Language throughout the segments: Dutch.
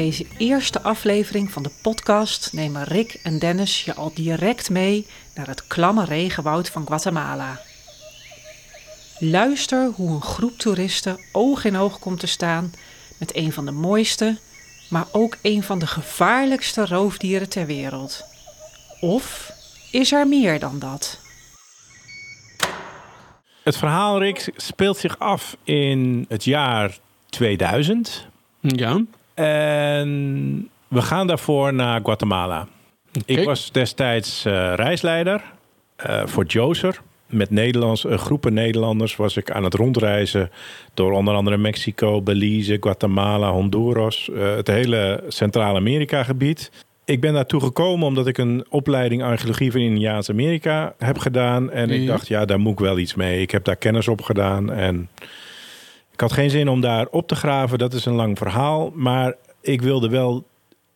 In deze eerste aflevering van de podcast nemen Rick en Dennis je al direct mee naar het klamme regenwoud van Guatemala. Luister hoe een groep toeristen oog in oog komt te staan met een van de mooiste, maar ook een van de gevaarlijkste roofdieren ter wereld. Of is er meer dan dat? Het verhaal, Rick, speelt zich af in het jaar 2000. Ja. En we gaan daarvoor naar Guatemala. Ik was destijds eh, reisleider eh, voor Joser. Met Nederlands, groepen Nederlanders was ik aan het rondreizen door onder andere Mexico, Belize, Guatemala, Honduras, eh, het hele Centraal-Amerika gebied. Ik ben daartoe gekomen omdat ik een opleiding archeologie van Indiaans-Amerika heb gedaan. En ik dacht, ja, daar moet ik wel iets mee. Ik heb daar kennis op gedaan en ik had geen zin om daar op te graven. Dat is een lang verhaal. Maar ik wilde wel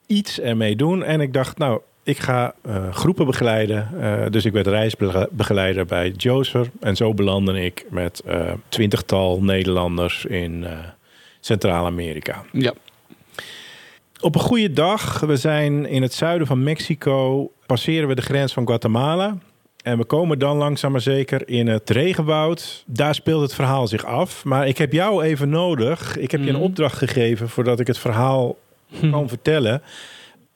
iets ermee doen. En ik dacht, nou, ik ga eh, groepen begeleiden. Eh, dus ik werd reisbegeleider bij Joser. En zo belandde ik met eh twintigtal Nederlanders in Centraal-Amerika. Ja. Op een goede dag, we zijn in het zuiden van Mexico, passeren we de grens van Guatemala. En we komen dan langzaam maar zeker in het regenwoud. Daar speelt het verhaal zich af. Maar ik heb jou even nodig. Ik heb je een Mhm. opdracht gegeven voordat ik het verhaal kan vertellen.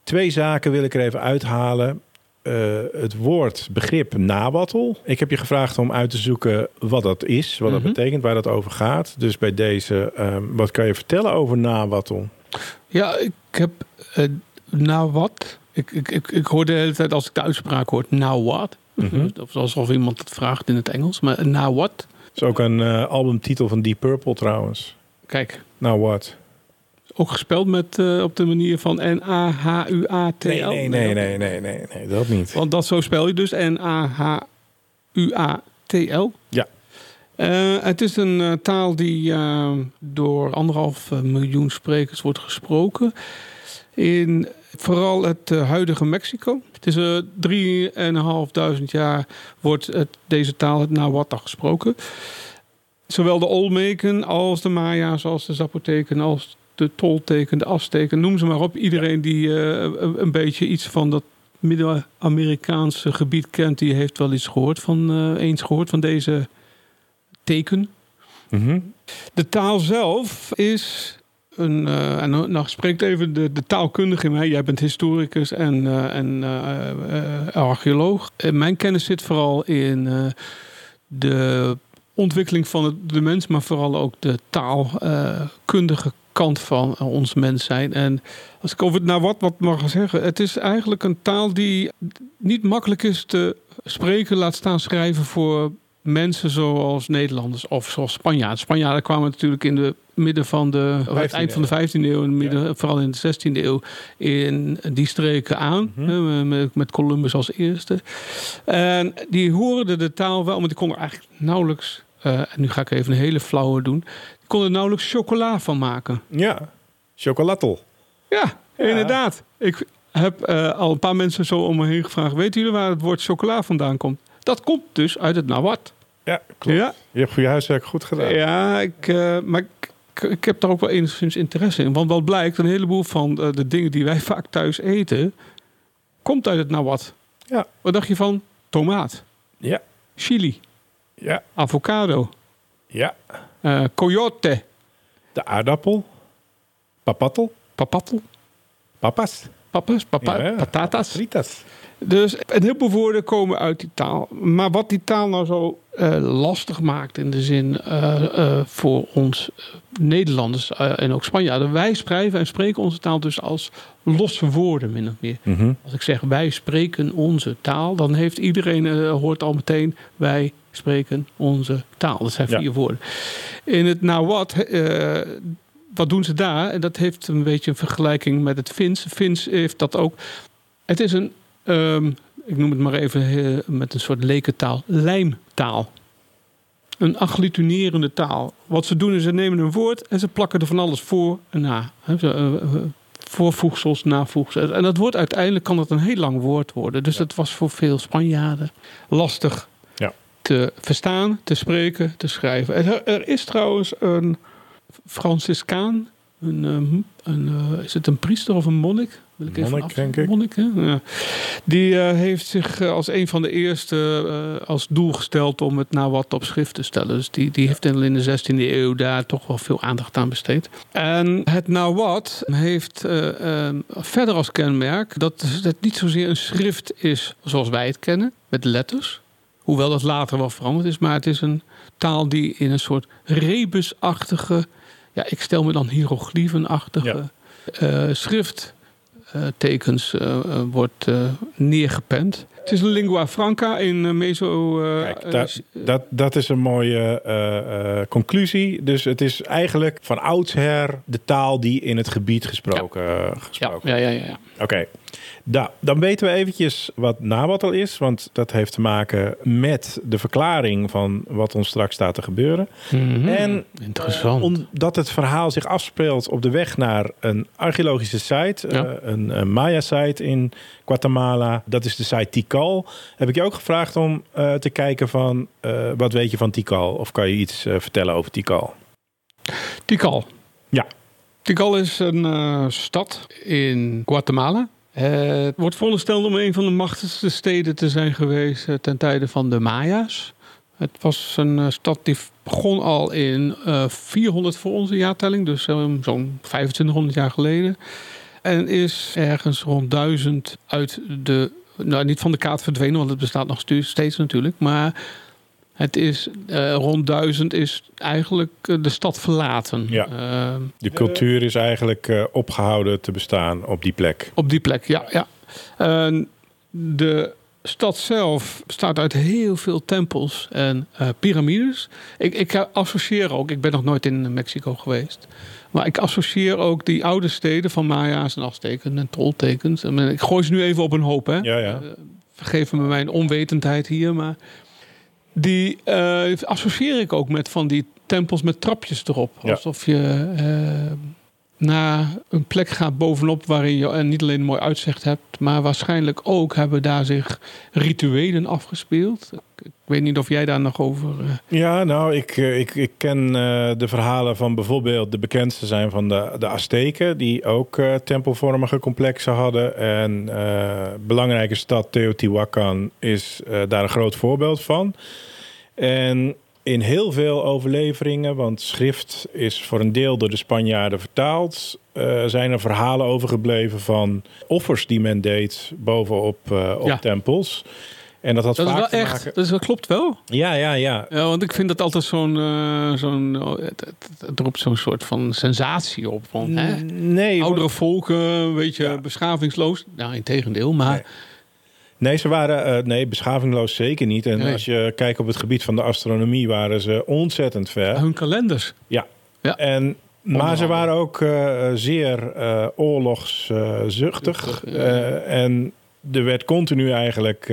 Twee zaken wil ik er even uithalen. Eh, het woord, begrip nawattel. Ik heb je gevraagd om uit te zoeken wat dat is, wat dat Mhm. betekent, waar dat over gaat. Dus bij deze, ehm, wat kan je vertellen over nawattel? Ja, ik heb eh, nou wat. Ik, ik, ik, ik hoor de hele tijd als ik de uitspraak hoor, nou Mhm. Of alsof iemand het vraagt in het Engels. Maar nou wat? is ook een eh, albumtitel van Deep Purple trouwens. Kijk, Nou wat? ook gespeld met eh, op de manier van N-A-H-U-A-T-L. Nee, nee, nee, nee, nee, nee, nee, dat niet. Want dat zo spel je dus N-A-H-U-A-T-L. Ja. Eh, het is een taal die door anderhalf miljoen sprekers wordt gesproken. In vooral het eh, huidige Mexico. Het is uh, drieënhalfduizend jaar wordt het, deze taal het Nahuatl gesproken. Zowel de Olmeken als de Maya's, als de Zapoteken, als de Tolteken, de Azteken, noem ze maar op. Iedereen die eh, een, beetje iets van dat Midden-Amerikaanse gebied kent, die heeft wel iets gehoord van, eh, eens gehoord van deze teken. Mhm. De taal zelf is een. eh, en nou spreekt even de, de taalkundige in mij. Jij bent historicus en, eh, en eh, archeoloog. En mijn kennis zit vooral in de ontwikkeling van het, de mens, maar vooral ook de taalkundige kant van ons mens zijn. En als ik over het naar wat, wat mag zeggen, het is eigenlijk een taal die niet makkelijk is te spreken, laat staan schrijven voor mensen zoals Nederlanders of zoals Spanjaarden. Spanjaarden kwamen natuurlijk in de midden van de, het 15e eind van de 15e eeuw, in de midden, vooral in de 16e eeuw, in die streken aan. Mhm. met, met Columbus als eerste. En die hoorden de taal wel, maar die konden er eigenlijk nauwelijks, eh, en nu ga ik even een hele flauwe doen, die konden er nauwelijks chocola van maken. Ja, chocolatel. Ja, inderdaad. Ik heb eh, al een paar mensen zo om me heen gevraagd, weten jullie waar het woord chocola vandaan komt? Dat komt dus uit het Nawat. Ja, klopt. Ja, Je hebt voor je huiswerk goed gedaan. ja ik, eh, maar ik, heb daar ook wel enigszins interesse in. Want wat blijkt, een heleboel van eh, de dingen die wij vaak thuis eten, komt uit het Nawat. Ja. Wat dacht je van tomaat, Ja, chili, ja, avocado, ja. eh coyote, De aardappel. Papattel. papattel, Papas. Papas, papa, Ja, patatas. Fritas. Dus een heleboel woorden komen uit die taal. Maar wat die taal nou zo eh, lastig maakt in de zin eh, eh, voor ons Nederlanders en ook Spanjaarden. Wij schrijven en spreken onze taal dus als losse woorden min of meer. Mhm. Als ik zeg wij spreken onze taal, dan heeft iedereen hoort al meteen wij spreken onze taal. Dat zijn Ja. vier woorden. In het nou wat, wat doen ze daar? En dat heeft een beetje een vergelijking met het Fins. Fins heeft dat ook. Het is een, ehm, ik noem het maar even eh, met een soort lekentaal, lijmtaal. Een agglutinerende taal. Wat ze doen is ze nemen een woord en ze plakken er van alles voor en na. Eh, eh, voorvoegsels, navoegsels. En dat wordt uiteindelijk kan dat een heel lang woord worden. Dus dat was voor veel Spanjaarden lastig Ja. te verstaan, te spreken, te schrijven. En er, er is trouwens een Franciscaan Een, ehm, een, eh, is het een priester of een monnik? Wil ik even Monnik, denk ik. Monnik? Ja. Die eh, heeft zich eh, als een van de eerste als doel gesteld om het nou wat op schrift te stellen. Dus die, die heeft in de 16e eeuw daar toch wel veel aandacht aan besteed. En het nou wat heeft eh, eh, verder als kenmerk dat het niet zozeer een schrift is zoals wij het kennen, met letters. Hoewel dat later wel veranderd is, maar het is een taal die in een soort rebusachtige, ja, ik stel me dan hieroglyphenachtige schrifttekens eh, eh, wordt eh, neergepend. Het is een lingua franca in eh, meso. eh, Kijk, eh, Dat, dat is een mooie eh, eh, conclusie. Dus het is eigenlijk van oudsher de taal die in het gebied gesproken, ja, gesproken ja, ja, ja, ja. Oké, Da- dan weten we eventjes wat nabatel is. Want dat heeft te maken met de verklaring van wat ons straks staat te gebeuren. Mhm. En Interessant. omdat het verhaal zich afspeelt op de weg naar een archeologische site, Ja. een, een Maya-site in Guatemala, dat is de site Tikal. Heb ik je ook gevraagd om eh, te kijken van eh, wat weet je van Tikal? Of kan je iets eh, vertellen over Tikal? Tikal. Ja. Tikal is een stad in Guatemala. Het wordt verondersteld om een van de machtigste steden te zijn geweest ten tijde van de Maya's. Het was een stad die begon al in eh 400 voor onze jaartelling, dus zo'n 2500 jaar geleden. En is ergens rond 1000 uit de, nou niet van de kaart verdwenen, want het bestaat nog steeds natuurlijk, maar het is eh, rond 1000 is eigenlijk eh, de stad verlaten. Ja. Eh, De cultuur is eigenlijk eh, opgehouden te bestaan op die plek. op die plek, ja. ja. De stad zelf bestaat uit heel veel tempels en eh, piramides. Ik, ik associeer ook, ik ben nog nooit in Mexico geweest. Maar ik associeer ook die oude steden van Maya's en Azteken en Toltekens. En Ik gooi ze nu even op een hoop, hè. Ja, ja. Vergeef me mijn onwetendheid hier, maar die eh, associeer ik ook met van die tempels met trapjes erop. Ja. Alsof je eh, naar een plek gaat bovenop waarin je en niet alleen een mooi uitzicht hebt, maar waarschijnlijk ook hebben daar zich rituelen afgespeeld. Ik, weet niet of jij daar nog over. eh, Ja, nou, ik, eh, ik, ik ken eh, de verhalen van bijvoorbeeld de bekendste zijn van de, de Azteken, die ook eh, tempelvormige complexen hadden. En eh belangrijke stad Teotihuacan is eh, daar een groot voorbeeld van. En in heel veel overleveringen, want schrift is voor een deel door de Spanjaarden vertaald, eh, zijn er verhalen overgebleven van offers die men deed bovenop eh, op Ja. tempels. En dat had dat is wel echt. maken. Dat, klopt wel. Ja, ja, ja. Ja, want ik vind dat altijd zo'n. eh, zo'n oh, het, het, roept zo'n soort van sensatie op. Van, hè? Nee, Oudere volken, weet je, Ja. beschavingsloos. Nou, in tegendeel, maar. Nee. Nee, ze waren eh, nee, beschavingloos zeker niet. En Nee. als je kijkt op het gebied van de astronomie, waren ze ontzettend ver. Hun kalenders. En, maar ze waren ook eh, zeer eh oorlogszuchtig. Zuchtig, ja. En er werd continu eigenlijk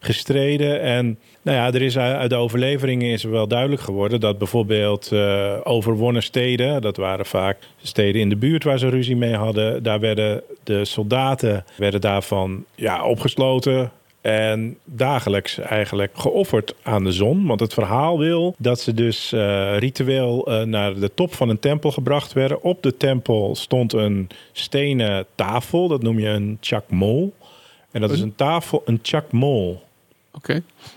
gestreden. En nou ja, er is uit uit de overleveringen is wel duidelijk geworden dat bijvoorbeeld eh, overwonnen steden, dat waren vaak steden in de buurt waar ze ruzie mee hadden, daar werden de soldaten werden daarvan ja, opgesloten. En dagelijks eigenlijk geofferd aan de zon. Want het verhaal wil dat ze dus eh, ritueel eh, naar de top van een tempel gebracht werden. Op de tempel stond een stenen tafel. Dat noem je een chakmol. En dat is Een? een tafel, een chakmol.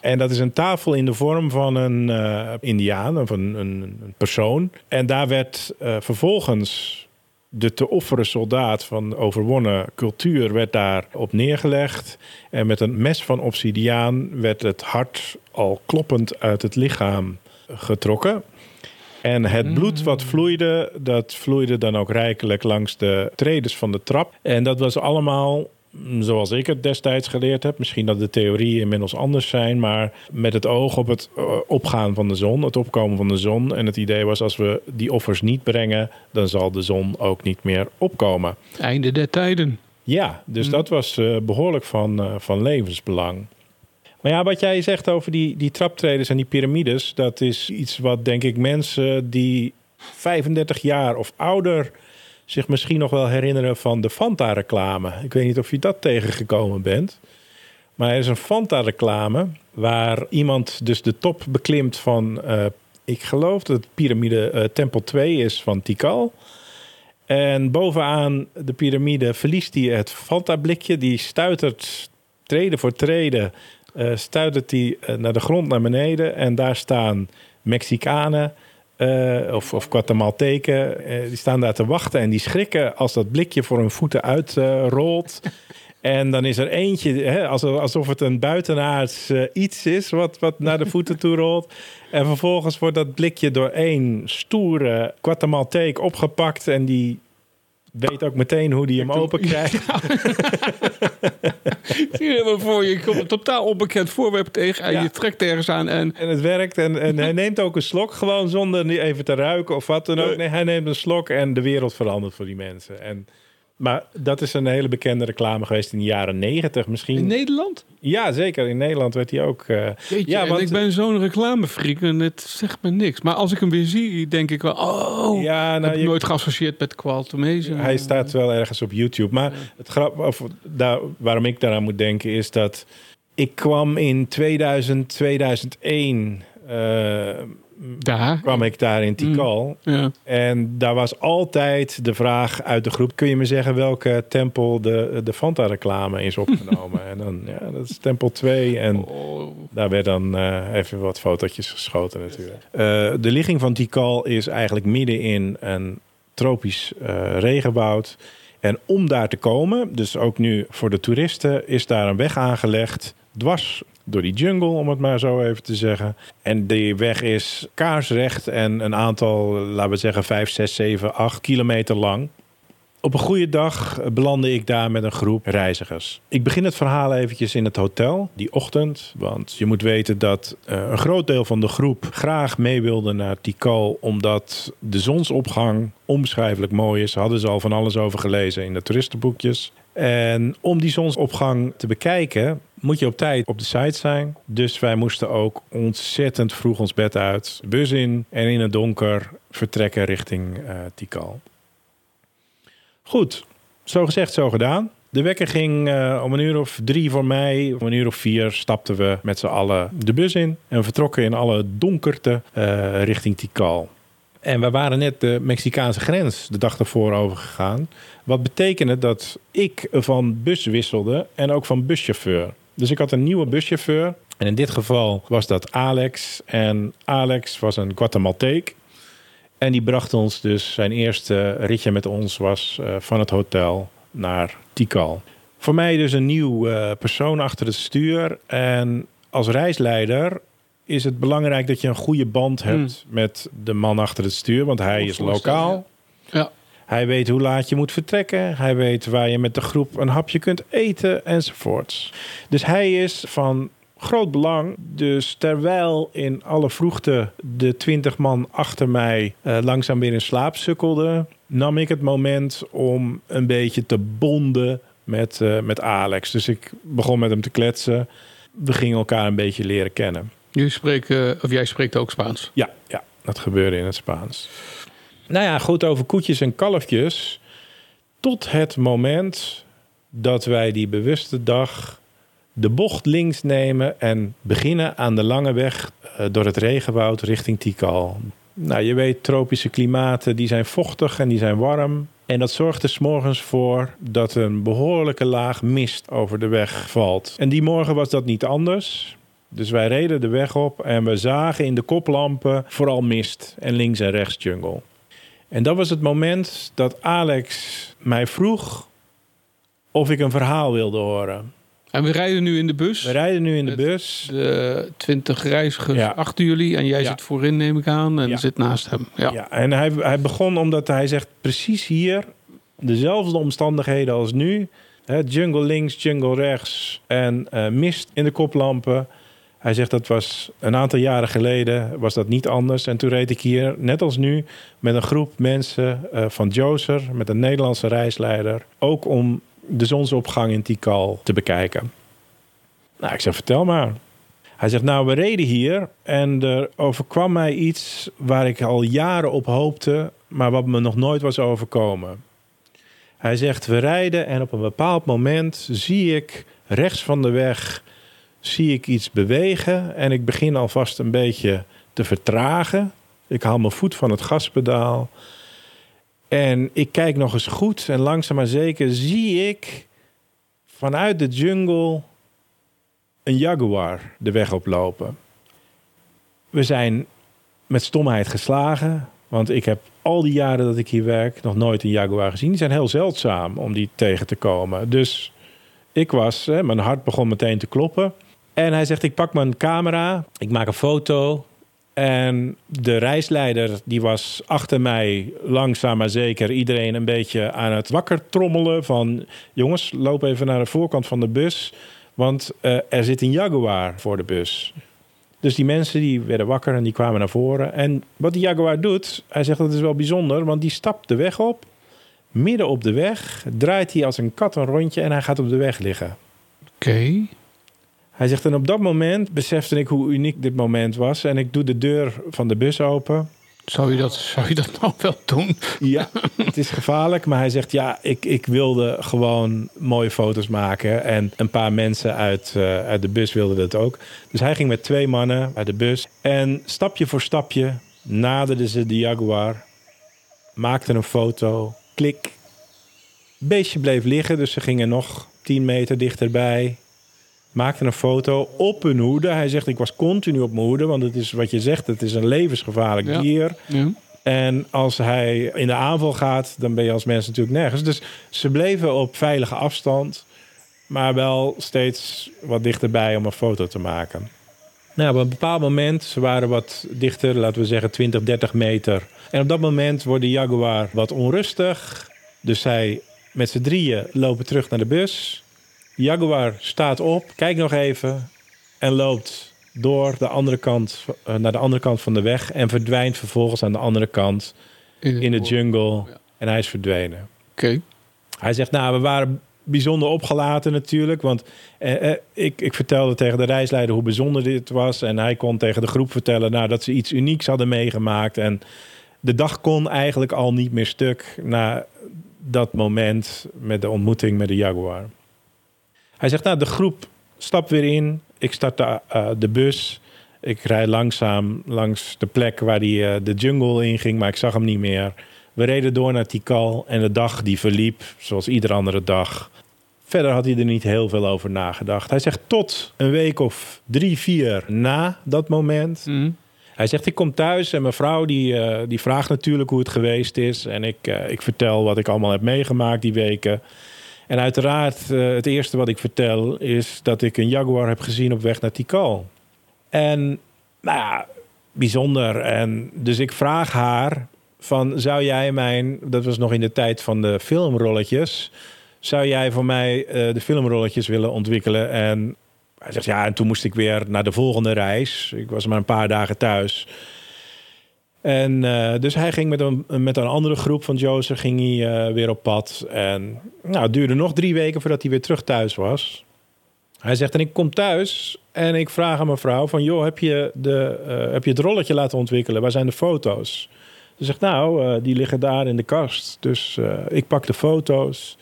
En dat is een tafel in de vorm van een eh, indiaan of een, een, een persoon. En daar werd eh, vervolgens de te offeren soldaat van overwonnen cultuur werd daar op neergelegd. En met een mes van obsidiaan werd het hart al kloppend uit het lichaam getrokken. En het bloed wat vloeide, dat vloeide dan ook rijkelijk langs de tredes van de trap. En dat was allemaal, mm, zoals ik het destijds geleerd heb, misschien dat de theorieën inmiddels anders zijn, maar met het oog op het eh, opgaan van de zon, het opkomen van de zon. En het idee was, als we die offers niet brengen, dan zal de zon ook niet meer opkomen. Einde der tijden. Ja, dus Mm. dat was eh, behoorlijk van, eh, van levensbelang. Maar ja, wat jij zegt over die, die traptreders en die piramides, dat is iets wat denk ik mensen die 35 jaar of ouder zich misschien nog wel herinneren van de Fanta-reclame. Ik weet niet of je dat tegengekomen bent. Maar er is een Fanta-reclame waar iemand dus de top beklimt van, eh, ik geloof dat het piramide eh, Tempel 2 is van Tikal. En bovenaan de piramide verliest hij het Fanta-blikje. Die stuitert treden voor treden. eh stuitert hij naar de grond naar beneden. En daar staan Mexicanen eh, of, of eh, die staan daar te wachten en die schrikken als dat blikje voor hun voeten uitrolt. En dan is er eentje, hè, alsof, alsof het een buitenaards eh, iets is wat, wat naar de voeten toe rolt. En vervolgens wordt dat blikje door één stoere Guatemalteek opgepakt. En die weet ook meteen hoe die hem open krijgt. Zie je helemaal voor je. Je komt een totaal onbekend voorwerp tegen en Ja. je trekt ergens aan. En En het werkt. En, en hij neemt ook een slok, gewoon zonder even te ruiken of wat dan ook. Nee, hij neemt een slok en de wereld verandert voor die mensen. En, maar dat is een hele bekende reclame geweest in de jaren negentig misschien. in Nederland? Ja, zeker. In Nederland werd hij ook... eh, Jeetje, Ja, want- ik ben zo'n reclamefreak en het zegt me niks. Maar als ik hem weer zie, denk ik wel... Oh, ja, heb nou, ik je- nooit geassocieerd met Qualtemezen. Hij staat wel ergens op YouTube. Maar het grap, of daar, waarom ik daaraan moet denken is dat ik kwam in 2000, 2001 eh, Daar? kwam ik daar in Tikal. Ja. En daar was altijd de vraag uit de groep: kun je me zeggen welke tempel de, de Fanta-reclame is opgenomen? en dan, ja, dat is tempel 2. En Oh, daar werd dan eh, even wat fotootjes geschoten natuurlijk. Eh, de ligging van Tikal is eigenlijk midden in een tropisch eh, regenwoud. En om daar te komen, dus ook nu voor de toeristen, is daar een weg aangelegd. Dwars door die jungle, om het maar zo even te zeggen. En die weg is kaarsrecht en een aantal, laten we zeggen, 5, 6, 7, 8 kilometer lang. Op een goede dag belandde ik daar met een groep reizigers. Ik begin het verhaal eventjes in het hotel, die ochtend. Want je moet weten dat eh, een groot deel van de groep graag mee wilde naar Tikal... omdat de zonsopgang onbeschrijfelijk mooi is. Hadden ze al van alles over gelezen in de toeristenboekjes. En om die zonsopgang te bekijken moet je op tijd op de site zijn. Dus wij moesten ook ontzettend vroeg ons bed uit, bus in... en in het donker vertrekken richting eh Tikal. Goed, zo gezegd, zo gedaan. De wekker ging eh, om een uur of drie voor mij. Om een uur of vier stapten we met z'n allen de bus in. En vertrokken in alle donkerte eh, richting Tikal. En we waren net de Mexicaanse grens de dag ervoor overgegaan. Wat betekende dat ik van bus wisselde en ook van buschauffeur. Dus ik had een nieuwe buschauffeur. En in dit geval was dat Alex. En Alex was een Guatemalteek. En die bracht ons dus, zijn eerste ritje met ons was eh, van het hotel naar Tikal. Voor mij dus een nieuw eh, persoon achter het stuur. En als reisleider is het belangrijk dat je een goede band hebt met de man achter het stuur. Want hij is lokaal. Ja. Hij weet hoe laat je moet vertrekken. Hij weet waar je met de groep een hapje kunt eten enzovoorts. Dus hij is van groot belang. Dus terwijl in alle vroegte de twintig man achter mij eh, langzaam weer in slaap sukkelden, nam ik het moment om een beetje te bonden met, eh, met Alex. Dus ik begon met hem te kletsen. We gingen elkaar een beetje leren kennen. Jullie spreken, of jij spreekt ook Spaans. Ja, ja, dat gebeurde in het Spaans. Nou ja, goed over koetjes en kalfjes. Tot het moment dat wij die bewuste dag de bocht links nemen en beginnen aan de lange weg eh, door het regenwoud richting Tikal. Nou, je weet, tropische klimaten die zijn vochtig en die zijn warm. En dat zorgt er 's morgens voor dat een behoorlijke laag mist over de weg valt. En die morgen was dat niet anders. Dus wij reden de weg op en we zagen in de koplampen vooral mist en links en rechts jungle. En dat was het moment dat Alex mij vroeg of ik een verhaal wilde horen. En we rijden nu in de bus. We rijden nu in de bus. De twintig reizigers Ja. achter jullie. En jij Ja. zit voorin, neem ik aan. En Ja. zit naast hem. Ja. Ja. en hij, hij begon omdat hij zegt precies hier dezelfde omstandigheden als nu. Hè, jungle links, jungle rechts en eh, mist in de koplampen. Hij zegt dat was een aantal jaren geleden was dat niet anders. En toen reed ik hier, net als nu, met een groep mensen eh, van Joser, met een Nederlandse reisleider. Ook om de zonsopgang in Tikal te bekijken. Nou, ik zeg, vertel maar. Hij zegt, nou, we reden hier en er overkwam mij iets waar ik al jaren op hoopte, maar wat me nog nooit was overkomen. Hij zegt, we rijden en op een bepaald moment zie ik rechts van de weg zie ik iets bewegen en ik begin alvast een beetje te vertragen. Ik haal mijn voet van het gaspedaal En ik kijk nog eens goed en langzaam maar zeker zie ik vanuit de jungle een jaguar de weg oplopen. We zijn met stomheid geslagen, want ik heb al die jaren dat ik hier werk nog nooit een jaguar gezien. Die zijn heel zeldzaam om die tegen te komen. Dus ik was, hè, mijn hart begon meteen te kloppen. En hij zegt, ik pak mijn camera, ik maak een foto. En de reisleider die was achter mij langzaam maar zeker iedereen een beetje aan het wakker trommelen van jongens, loop even naar de voorkant van de bus, want uh, er zit een jaguar voor de bus. Dus die mensen die werden wakker en die kwamen naar voren. En wat die jaguar doet, hij zegt dat is wel bijzonder, want die stapt de weg op, midden op de weg, draait hij als een kat een rondje en hij gaat op de weg liggen. Oké. Hij zegt, en op dat moment besefte ik hoe uniek dit moment was. En ik doe de deur van de bus open. Zou je dat, zou je dat nou wel doen? Ja, het is gevaarlijk. Maar hij zegt, ja, ik, ik wilde gewoon mooie foto's maken. En een paar mensen uit, uh, uit de bus wilden dat ook. Dus hij ging met twee mannen uit de bus. En stapje voor stapje naderden ze de Jaguar. Maakten een foto. Klik. Beestje bleef liggen, dus ze gingen nog 10 meter dichterbij maakte een foto op hun hoede. Hij zegt, ik was continu op mijn hoede, want het is wat je zegt, het is een levensgevaarlijk dier. Ja. En als hij in de aanval gaat, dan ben je als mens natuurlijk nergens. Dus ze bleven op veilige afstand, maar wel steeds wat dichterbij om een foto te maken. Nou, op een bepaald moment, ze waren wat dichter, laten we zeggen 20, 30 meter. En op dat moment wordt de Jaguar wat onrustig. Dus zij met z'n drieën lopen terug naar de bus. Jaguar staat op, kijkt nog even en loopt door de andere kant, uh, naar de andere kant van de weg en verdwijnt vervolgens aan de andere kant in, in de jungle. En hij is verdwenen. Oké. Hij zegt, nou, we waren bijzonder opgelaten natuurlijk. Want eh, eh, ik, ik vertelde tegen de reisleider hoe bijzonder dit was. En hij kon tegen de groep vertellen nou, dat ze iets unieks hadden meegemaakt. En de dag kon eigenlijk al niet meer stuk na dat moment met de ontmoeting met de Jaguar. Hij zegt, nou, de groep stapt weer in. Ik start de, uh, de bus. Ik rijd langzaam langs de plek waar die, uh, de jungle in ging, maar ik zag hem niet meer. We reden door naar Tikal en de dag die verliep zoals iedere andere dag. Verder had hij er niet heel veel over nagedacht. Hij zegt tot een week of drie, vier na dat moment. Mm. Hij zegt, ik kom thuis en mijn vrouw die, uh, die vraagt natuurlijk hoe het geweest is. En ik, uh, ik vertel wat ik allemaal heb meegemaakt die weken. En uiteraard, uh, het eerste wat ik vertel is dat ik een Jaguar heb gezien op weg naar Tikal. En nou ja, bijzonder. En dus ik vraag haar van, zou jij mijn, dat was nog in de tijd van de filmrolletjes, zou jij voor mij uh, de filmrolletjes willen ontwikkelen? En hij zegt ja, en toen moest ik weer naar de volgende reis. Ik was maar een paar dagen thuis. En uh, dus hij ging met een, met een andere groep van Joseph ging hij, uh, weer op pad. En nou, het duurde nog drie weken voordat hij weer terug thuis was. Hij zegt, en ik kom thuis en ik vraag aan mijn vrouw van... joh, heb je, de, uh, heb je het rolletje laten ontwikkelen? Waar zijn de foto's? Ze zegt, nou, die liggen daar in de kast. Dus ik pak de foto's.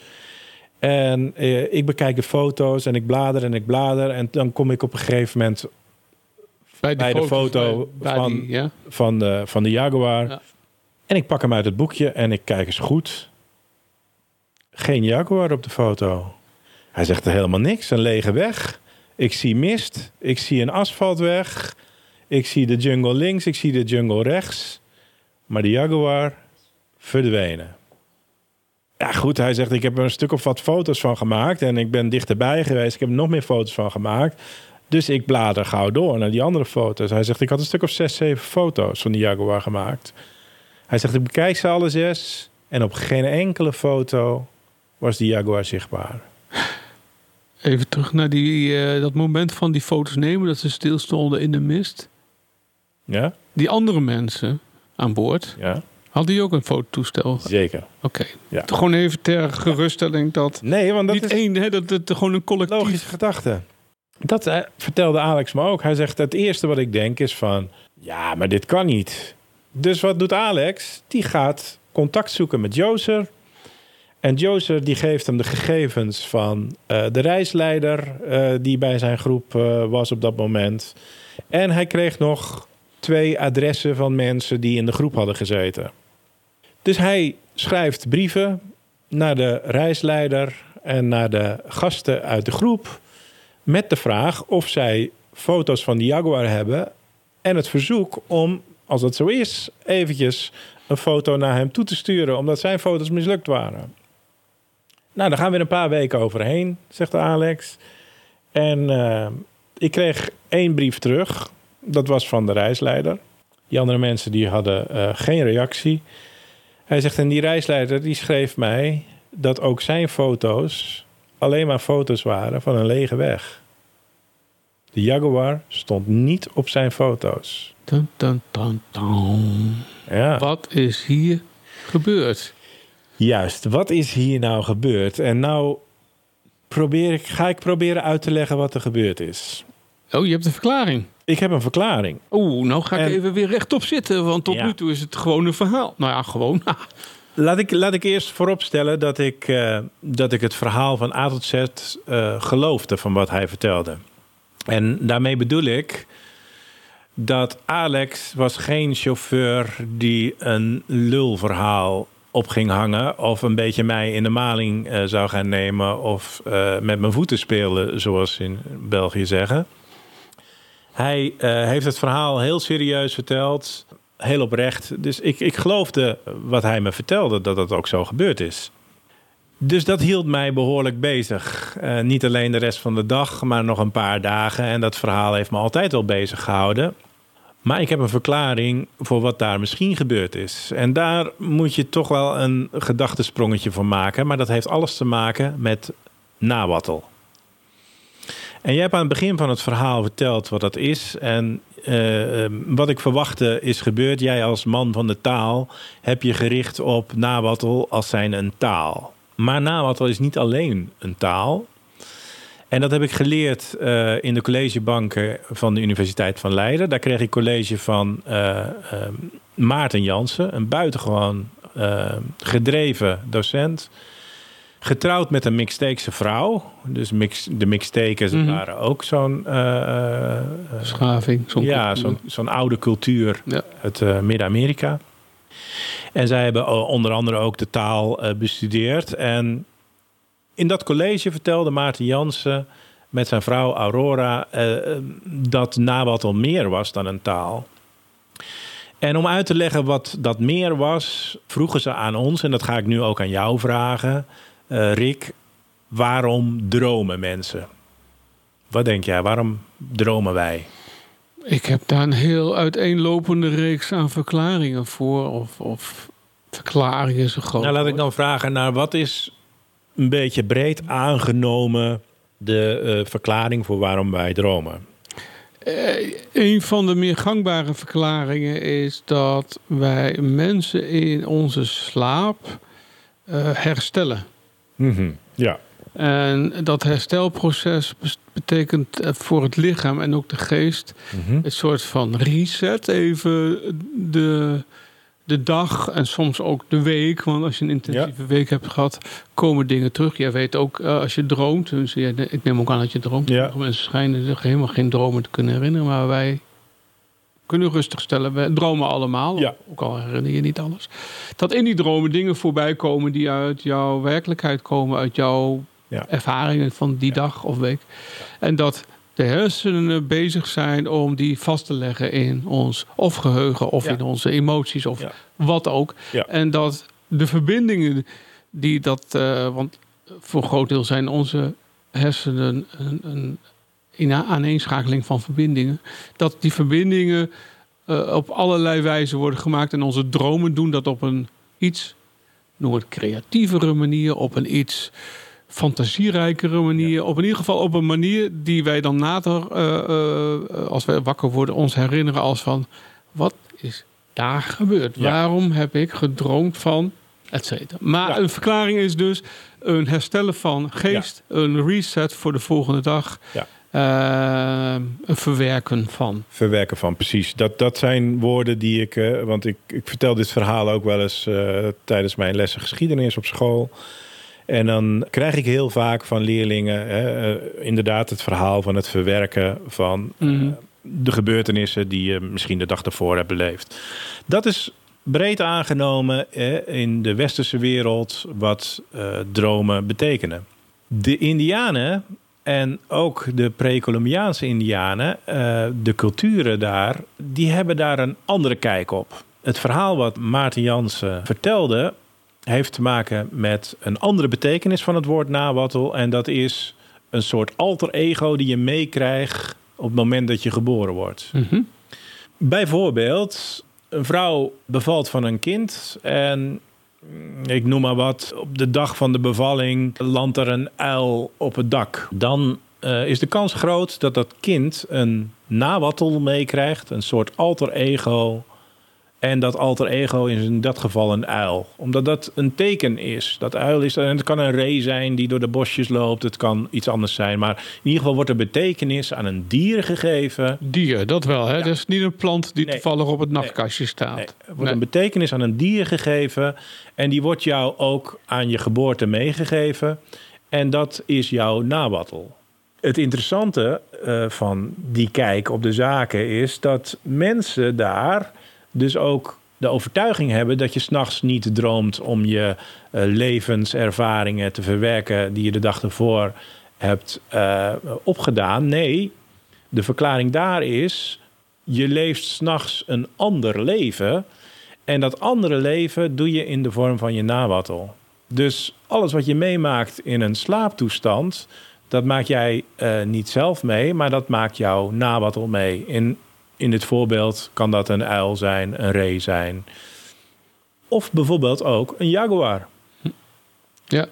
En ik bekijk de foto's en ik blader en ik blader. En dan kom ik op een gegeven moment bij, bij de foto bij, van, die, ja? van, de, van de Jaguar. Ja. En ik pak hem uit het boekje en ik kijk eens goed. Geen Jaguar op de foto. Hij zegt er helemaal niks, een lege weg. Ik zie mist, ik zie een asfaltweg. Ik zie de jungle links, ik zie de jungle rechts. Maar de Jaguar verdwenen. Ja, goed, hij zegt: Ik heb er een stuk of wat foto's van gemaakt. En ik ben dichterbij geweest. Ik heb er nog meer foto's van gemaakt. Dus ik blader gauw door naar die andere foto's. Hij zegt, ik had een stuk of zes, zeven foto's van die Jaguar gemaakt. Hij zegt, ik bekijk ze alle zes. En op geen enkele foto was die Jaguar zichtbaar. Even terug naar die, uh, dat moment van die foto's nemen... dat ze stilstonden in de mist. Ja? Die andere mensen aan boord... Ja. Hadden die ook een fototoestel? Zeker. Oké. Okay. Ja. Gewoon even ter geruststelling dat... Nee, want dat niet is... één, hè, dat het gewoon een collectief... Logische gedachte. Dat uh, vertelde Alex me ook. Hij zegt: Het eerste wat ik denk is van. Ja, maar dit kan niet. Dus wat doet Alex? Die gaat contact zoeken met Joser. En Joser die geeft hem de gegevens van uh, de reisleider. Uh, die bij zijn groep was op dat moment. En hij kreeg nog twee adressen van mensen die in de groep hadden gezeten. Dus hij schrijft brieven naar de reisleider en naar de gasten uit de groep met de vraag of zij foto's van die Jaguar hebben en het verzoek om, als dat zo is, eventjes een foto naar hem toe te sturen, omdat zijn foto's mislukt waren. Nou, daar gaan we een paar weken overheen, zegt Alex. En uh, ik kreeg één brief terug. Dat was van de reisleider. Die andere mensen die hadden uh, geen reactie. Hij zegt, en die reisleider die schreef mij dat ook zijn foto's alleen maar foto's waren van een lege weg. De Jaguar stond niet op zijn foto's. Dun, dun, dun, dun. Ja. Wat is hier gebeurd? Juist, wat is hier nou gebeurd? En nou probeer ik, ga ik proberen uit te leggen wat er gebeurd is. Oh, je hebt een verklaring. Ik heb een verklaring. Oeh, nou ga ik En- even weer rechtop zitten, want tot Ja. nu toe is het gewoon een verhaal. Nou ja, gewoon. Laat ik, laat ik eerst vooropstellen dat ik, eh, dat ik het verhaal van A tot Z eh, geloofde van wat hij vertelde. En daarmee bedoel ik dat Alex was geen chauffeur die een lulverhaal op ging hangen... of een beetje mij in de maling eh, zou gaan nemen... of met mijn voeten spelen, zoals in België zeggen. Hij heeft het verhaal heel serieus verteld, heel oprecht. Dus ik, ik geloofde wat hij me vertelde, dat dat ook zo gebeurd is. Dus dat hield mij behoorlijk bezig. Eh, niet alleen de rest van de dag, maar nog een paar dagen. En dat verhaal heeft me altijd wel bezig gehouden. Maar ik heb een verklaring voor wat daar misschien gebeurd is. En daar moet je toch wel een gedachtesprongetje voor maken. Maar dat heeft alles te maken met nawattel. En jij hebt aan het begin van het verhaal verteld wat dat is. En eh, eh, wat ik verwachtte is gebeurd. Jij als man van de taal heb je gericht op nawattel als zijn een taal. Maar nawattel is niet alleen een taal. En dat heb ik geleerd eh, in de collegebanken van de Universiteit van Leiden. Daar kreeg ik college van eh, eh, Maarten Jansen, een buitengewoon gedreven docent. Getrouwd met een Mixteekse vrouw. Dus mix, de Mixtekers Mhm. waren ook zo'n eh, eh, eh, Schaving. Zo'n ja, zo'n zo'n oude cultuur Ja. uit eh, Midden-Amerika. En zij hebben onder andere ook de taal bestudeerd. En in dat college vertelde Maarten Jansen met zijn vrouw Aurora dat nawattel meer was dan een taal. En om uit te leggen wat dat meer was, vroegen ze aan ons, en dat ga ik nu ook aan jou vragen, eh, Rick, waarom dromen mensen? Wat denk jij, waarom dromen wij? Ik heb daar een heel uiteenlopende reeks aan verklaringen voor. Of, of verklaringen is een groot Nou, laat ik dan vragen naar wat is een beetje breed aangenomen de eh, verklaring voor waarom wij dromen. Eh, een van de meer gangbare verklaringen is dat wij mensen in onze slaap herstellen. Mhm, Ja. En dat herstelproces betekent voor het lichaam en ook de geest Mhm. een soort van reset. Even de, de dag en soms ook de week. Want als je een intensieve week hebt gehad, komen dingen terug. Jij weet ook eh, als je droomt. Dus jij- ik neem ook aan dat je droomt. Ja. Mensen schijnen zich helemaal geen dromen te kunnen herinneren. Maar wij kunnen rustig stellen. We dromen allemaal. Ja. Ook al herinner je niet alles. Dat in die dromen dingen voorbij komen die uit jouw werkelijkheid komen. Uit jouw Ja. ervaringen van die dag of week. En dat de hersenen bezig zijn om die vast te leggen in ons of geheugen of in onze emoties of wat ook. En dat de verbindingen die dat, eh, want voor een groot deel zijn onze hersenen een, een in aaneenschakeling van verbindingen, dat die verbindingen eh, op allerlei wijzen worden gemaakt en onze dromen doen dat op een iets, noem het creatievere manier, op een iets fantasierijkere manier. Op in ieder geval op een manier die wij dan later, eh, eh, als wij wakker worden, ons herinneren als van... Wat is daar gebeurd? Ja. Waarom heb ik gedroomd van... Et cetera. Maar Ja. een verklaring is dus een herstellen van geest, een reset voor de volgende dag, Ja. Een verwerken van. Verwerken van, precies. Dat, dat zijn woorden die ik... eh, want ik, ik vertel dit verhaal ook wel eens eh, tijdens mijn lessen geschiedenis op school. En dan krijg ik heel vaak van leerlingen... hè, inderdaad het verhaal van het verwerken van... Mhm. de gebeurtenissen die je misschien de dag ervoor hebt beleefd. Dat is breed aangenomen in de westerse wereld wat dromen betekenen. De Indianen en ook de pre-Columbiaanse Indianen, eh, de culturen daar, die hebben daar een andere kijk op. Het verhaal wat Maarten Jansen vertelde, heeft te maken met een andere betekenis van het woord nawattel. En dat is een soort alter ego die je meekrijgt op het moment dat je geboren wordt. Mhm. Bijvoorbeeld, een vrouw bevalt van een kind en ik noem maar wat, op de dag van de bevalling landt er een uil op het dak. Dan eh, is de kans groot dat dat kind een nawattel meekrijgt, een soort alter ego. En dat alter ego is in dat geval een uil. Omdat dat een teken is. Dat uil is, en het kan een ree zijn die door de bosjes loopt. Het kan iets anders zijn. Maar in ieder geval wordt er betekenis aan een dier gegeven. Dier, dat wel. Hè? Dat is niet een plant die Nee. toevallig op het nachtkastje staat. Nee, er wordt een betekenis aan een dier gegeven. En die wordt jou ook aan je geboorte meegegeven. En dat is jouw nawattel. Het interessante eh, van die kijk op de zaken is dat mensen daar dus ook de overtuiging hebben dat je s'nachts niet droomt om je eh, levenservaringen te verwerken die je de dag ervoor hebt eh, opgedaan. Nee, de verklaring daar is: je leeft s'nachts een ander leven. En dat andere leven doe je in de vorm van je nawattel. Dus alles wat je meemaakt in een slaaptoestand, dat maak jij eh, niet zelf mee, maar dat maakt jouw nawattel mee. In, in dit voorbeeld kan dat een uil zijn, een ree zijn. Of bijvoorbeeld ook een jaguar. Ja.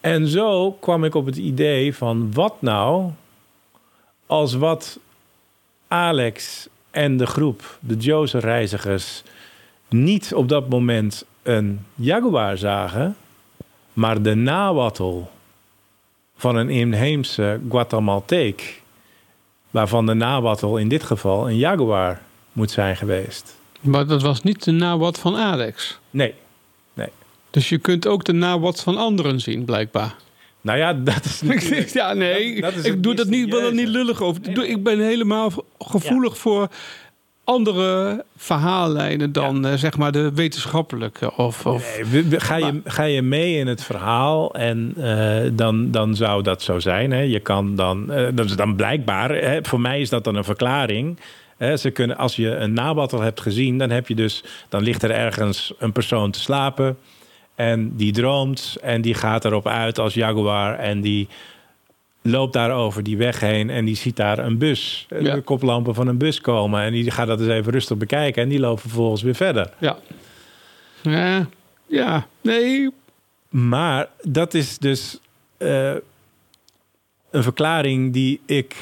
En zo kwam ik op het idee van wat nou als wat Alex en de groep, de Jose reizigers, niet op dat moment een jaguar zagen, maar de nawattel van een inheemse Guatemalteek, waarvan de nawattel in dit geval een jaguar moet zijn geweest. Maar dat was niet de nawat van Alex. Nee. Dus je kunt ook de nawat van anderen zien, blijkbaar. Nou ja, dat is natuurlijk... ja, nee, Dat- dat is ik doe dat niet, wil er niet lullig over. Ik ben helemaal gevoelig voor andere verhaallijnen dan eh, zeg maar de wetenschappelijke. Of, of, Nee, ga, je, ga je mee in het verhaal en eh, dan, dan zou dat zo zijn. Hè? Je kan dan, eh, dat is dan blijkbaar, hè? voor mij is dat dan een verklaring. Hè? Ze kunnen, als je een nabattel hebt gezien, dan, heb je dus, dan ligt er ergens een persoon te slapen. En die droomt en die gaat erop uit als jaguar. En die loopt daar over die weg heen en die ziet daar een bus. Ja. De koplampen van een bus komen. En die gaat dat eens even rustig bekijken. En die loopt vervolgens weer verder. ja. Ja, ja, nee. Maar dat is dus eh, een verklaring die ik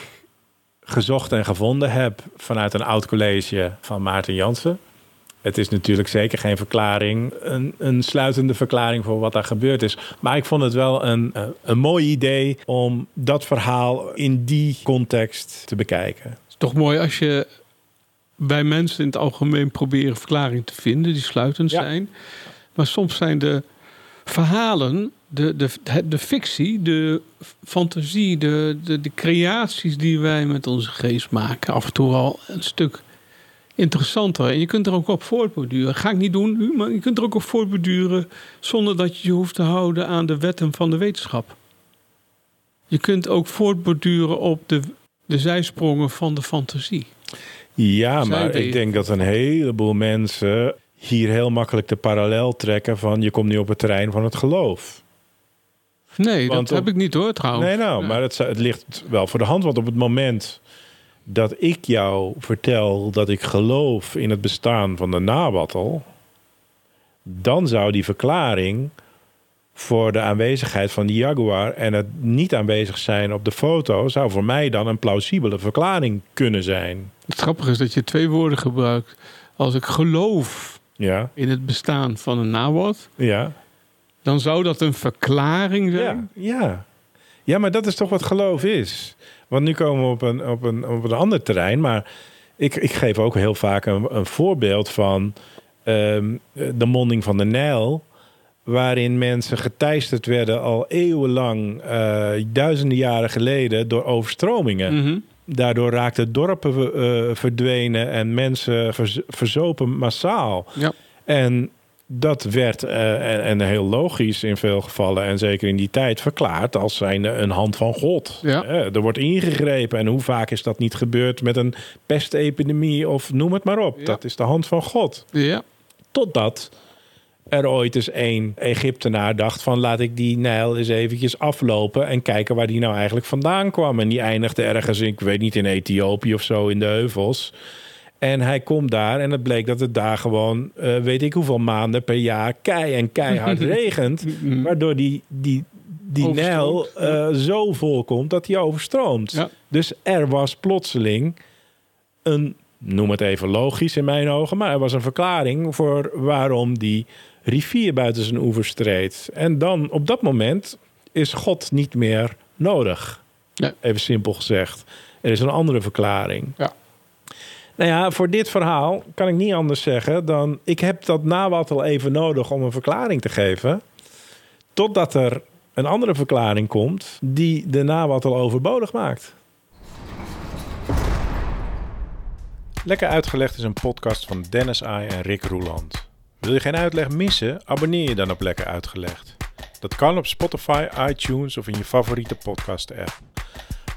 gezocht en gevonden heb vanuit een oud college van Maarten Jansen. Het is natuurlijk zeker geen verklaring, een, een sluitende verklaring voor wat daar gebeurd is. Maar ik vond het wel een, eh, een mooi idee om dat verhaal in die context te bekijken. Het is toch mooi als je bij mensen in het algemeen proberen verklaringen te vinden die sluitend Ja. zijn. Maar soms zijn de verhalen, de, de, de, de fictie, de fantasie, de, de, de creaties die wij met onze geest maken, af en toe wel een stuk interessanter. En je kunt er ook op voortborduren. Ga ik niet doen maar je kunt er ook op voortborduren zonder dat je je hoeft te houden aan de wetten van de wetenschap. Je kunt ook voortborduren op de, de zijsprongen van de fantasie. Ja, Zij maar ik denk dat een heleboel mensen hier heel makkelijk de parallel trekken van je komt nu op het terrein van het geloof. Nee, Want dat op- heb ik niet hoor trouwens. Nee, nou, maar het, het ligt wel voor de hand. Want op het moment dat ik jou vertel dat ik geloof in het bestaan van de nawattel, dan zou die verklaring voor de aanwezigheid van die jaguar en het niet aanwezig zijn op de foto, zou voor mij dan een plausibele verklaring kunnen zijn. Het grappige is dat je twee woorden gebruikt. Als ik geloof Ja, in het bestaan van een nawat, ja, dan zou dat een verklaring zijn. ja. Ja, maar dat is toch wat geloof is. Want nu komen we op een, op een, op een ander terrein. Maar ik, ik geef ook heel vaak een, een voorbeeld van ehm, de monding van de Nijl. Waarin mensen geteisterd werden al eeuwenlang, eh, duizenden jaren geleden, door overstromingen. Mhm. Daardoor raakten dorpen eh, verdwenen en mensen verz- verzopen massaal. Ja. En dat werd, eh, en, en heel logisch in veel gevallen, en zeker in die tijd, verklaard als zijn een hand van God. Ja. Eh, er wordt ingegrepen. En hoe vaak is dat niet gebeurd met een pestepidemie of noem het maar op. Ja. Dat is de hand van God. Ja. Totdat er ooit eens één Egyptenaar dacht van laat ik die Nijl eens eventjes aflopen en kijken waar die nou eigenlijk vandaan kwam. En die eindigde ergens, in, ik weet niet, in Ethiopië of zo in de heuvels. En hij komt daar en het bleek dat het daar gewoon, eh, weet ik hoeveel maanden per jaar, kei en keihard regent. Waardoor die, die, die Nijl eh, zo vol komt dat hij overstroomt. Ja. Dus er was plotseling een, noem het even logisch in mijn ogen, maar er was een verklaring voor waarom die rivier buiten zijn oevers streed. En dan op dat moment is God niet meer nodig. Ja. Even simpel gezegd. Er is een andere verklaring. Ja. Nou ja, voor dit verhaal kan ik niet anders zeggen dan... ik heb dat nawat al even nodig om een verklaring te geven... totdat er een andere verklaring komt... die de al overbodig maakt. Lekker Uitgelegd is een podcast van Dennis Ai en Rick Roeland. Wil je geen uitleg missen? Abonneer je dan op Lekker Uitgelegd. Dat kan op Spotify, iTunes of in je favoriete podcast-app.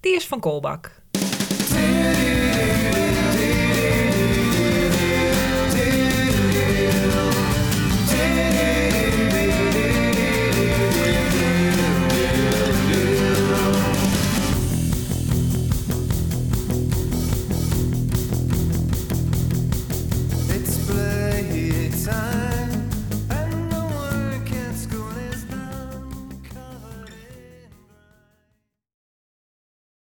die is van Kolbak.